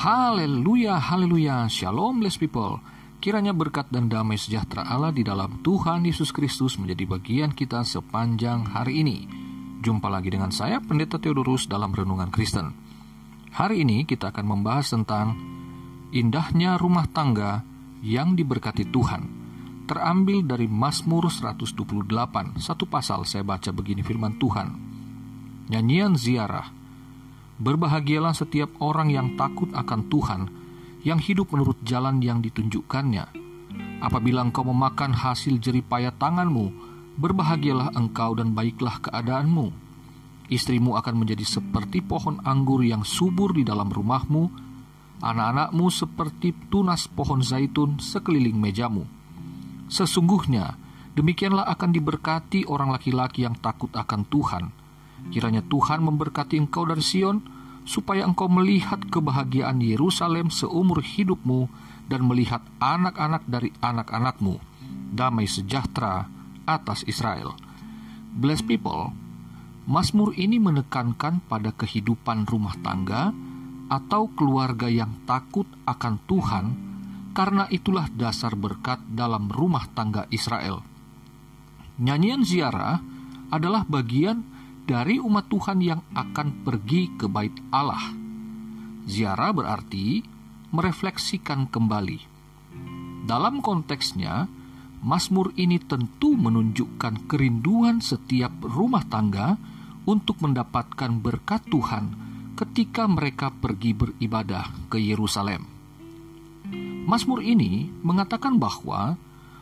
Haleluya, haleluya, shalom blessed people. Kiranya berkat dan damai sejahtera Allah di dalam Tuhan Yesus Kristus menjadi bagian kita sepanjang hari ini. Jumpa lagi dengan saya, Pendeta Theodorus dalam Renungan Kristen. Hari ini kita akan membahas tentang indahnya rumah tangga yang diberkati Tuhan. Terambil dari Mazmur 128, satu pasal saya baca begini firman Tuhan. Nyanyian ziarah, Berbahagialah setiap orang yang takut akan Tuhan, yang hidup menurut jalan yang ditunjukkannya. Apabila engkau memakan hasil jeripaya tanganmu, berbahagialah engkau dan baiklah keadaanmu. Istrimu akan menjadi seperti pohon anggur yang subur di dalam rumahmu, anak-anakmu seperti tunas pohon zaitun sekeliling mejamu. Sesungguhnya, demikianlah akan diberkati orang laki-laki yang takut akan Tuhan – Kiranya Tuhan memberkati engkau dari Sion, supaya engkau melihat kebahagiaan Yerusalem seumur hidupmu dan melihat anak-anak dari anak-anakmu, damai sejahtera atas Israel. Blessed people, Mazmur ini menekankan pada kehidupan rumah tangga atau keluarga yang takut akan Tuhan, karena itulah dasar berkat dalam rumah tangga Israel. Nyanyian ziarah adalah bagian dari umat Tuhan yang akan pergi ke bait Allah. Ziarah berarti merefleksikan kembali. Dalam konteksnya, Mazmur ini tentu menunjukkan kerinduan setiap rumah tangga untuk mendapatkan berkat Tuhan ketika mereka pergi beribadah ke Yerusalem. Mazmur ini mengatakan bahwa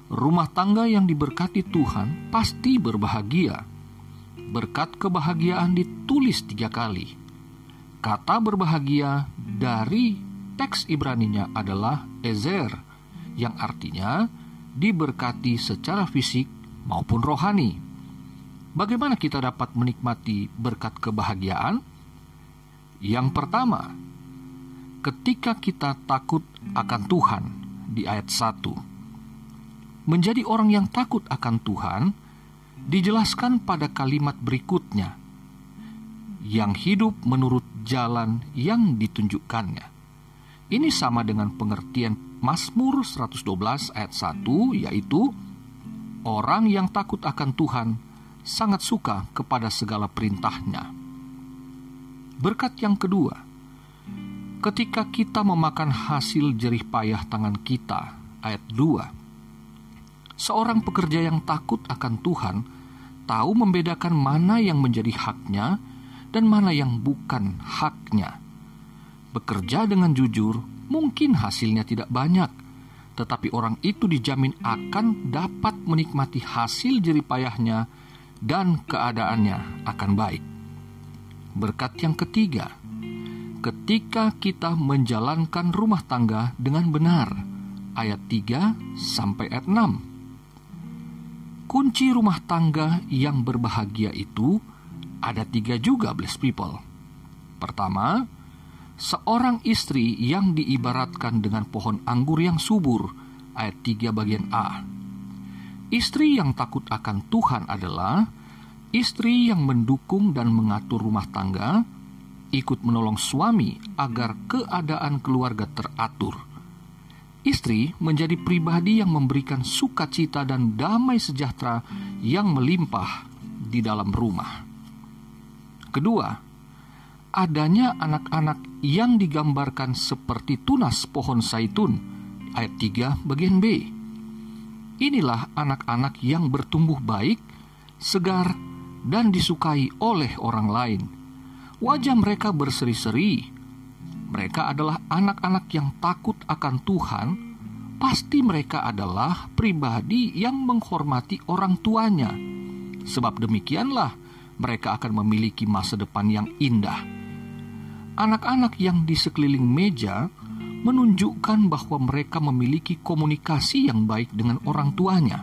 rumah tangga yang diberkati Tuhan pasti berbahagia berkat kebahagiaan ditulis tiga kali. Kata berbahagia dari teks Ibraninya adalah Ezer, yang artinya diberkati secara fisik maupun rohani. Bagaimana kita dapat menikmati berkat kebahagiaan? Yang pertama, ketika kita takut akan Tuhan di ayat 1. Menjadi orang yang takut akan Tuhan dijelaskan pada kalimat berikutnya, yang hidup menurut jalan yang ditunjukkannya. Ini sama dengan pengertian Mazmur 112 ayat 1 yaitu orang yang takut akan Tuhan sangat suka kepada segala perintahnya. Berkat yang kedua, ketika kita memakan hasil jerih payah tangan kita, ayat 2, seorang pekerja yang takut akan Tuhan tahu membedakan mana yang menjadi haknya dan mana yang bukan haknya. Bekerja dengan jujur mungkin hasilnya tidak banyak, tetapi orang itu dijamin akan dapat menikmati hasil jeripayahnya dan keadaannya akan baik. Berkat yang ketiga, ketika kita menjalankan rumah tangga dengan benar, ayat 3 sampai ayat 6 kunci rumah tangga yang berbahagia itu ada tiga juga, blessed people. Pertama, seorang istri yang diibaratkan dengan pohon anggur yang subur, ayat 3 bagian A. Istri yang takut akan Tuhan adalah istri yang mendukung dan mengatur rumah tangga, ikut menolong suami agar keadaan keluarga teratur Istri menjadi pribadi yang memberikan sukacita dan damai sejahtera yang melimpah di dalam rumah. Kedua, adanya anak-anak yang digambarkan seperti tunas pohon zaitun, ayat 3 bagian B. Inilah anak-anak yang bertumbuh baik, segar, dan disukai oleh orang lain. Wajah mereka berseri-seri, mereka adalah anak-anak yang takut akan Tuhan, pasti mereka adalah pribadi yang menghormati orang tuanya. Sebab demikianlah mereka akan memiliki masa depan yang indah. Anak-anak yang di sekeliling meja menunjukkan bahwa mereka memiliki komunikasi yang baik dengan orang tuanya.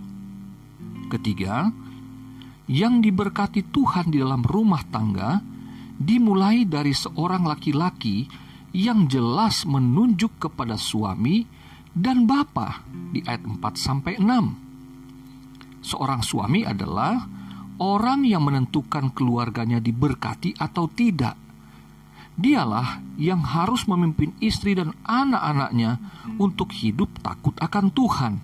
Ketiga, yang diberkati Tuhan di dalam rumah tangga dimulai dari seorang laki-laki yang jelas menunjuk kepada suami dan bapa di ayat 4 sampai 6. Seorang suami adalah orang yang menentukan keluarganya diberkati atau tidak. Dialah yang harus memimpin istri dan anak-anaknya untuk hidup takut akan Tuhan.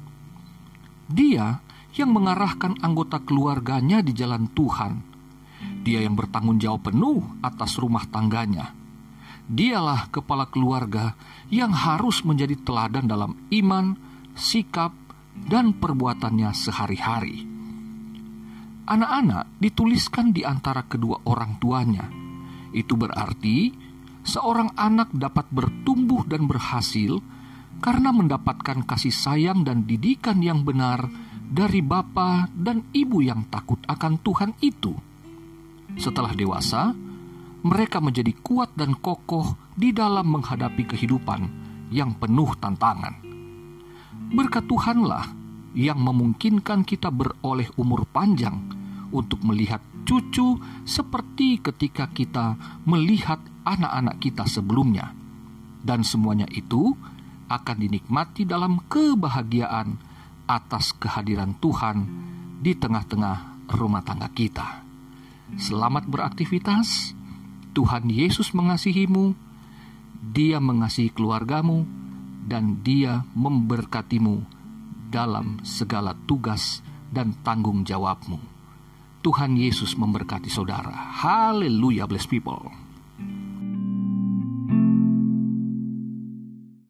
Dia yang mengarahkan anggota keluarganya di jalan Tuhan. Dia yang bertanggung jawab penuh atas rumah tangganya. Dialah kepala keluarga yang harus menjadi teladan dalam iman, sikap, dan perbuatannya sehari-hari. Anak-anak dituliskan di antara kedua orang tuanya. Itu berarti seorang anak dapat bertumbuh dan berhasil karena mendapatkan kasih sayang dan didikan yang benar dari bapa dan ibu yang takut akan Tuhan itu. Setelah dewasa, mereka menjadi kuat dan kokoh di dalam menghadapi kehidupan yang penuh tantangan. Berkat Tuhanlah yang memungkinkan kita beroleh umur panjang untuk melihat cucu seperti ketika kita melihat anak-anak kita sebelumnya. Dan semuanya itu akan dinikmati dalam kebahagiaan atas kehadiran Tuhan di tengah-tengah rumah tangga kita. Selamat beraktivitas. Tuhan Yesus mengasihimu. Dia mengasihi keluargamu dan dia memberkatimu dalam segala tugas dan tanggung jawabmu. Tuhan Yesus memberkati saudara. Haleluya, bless people.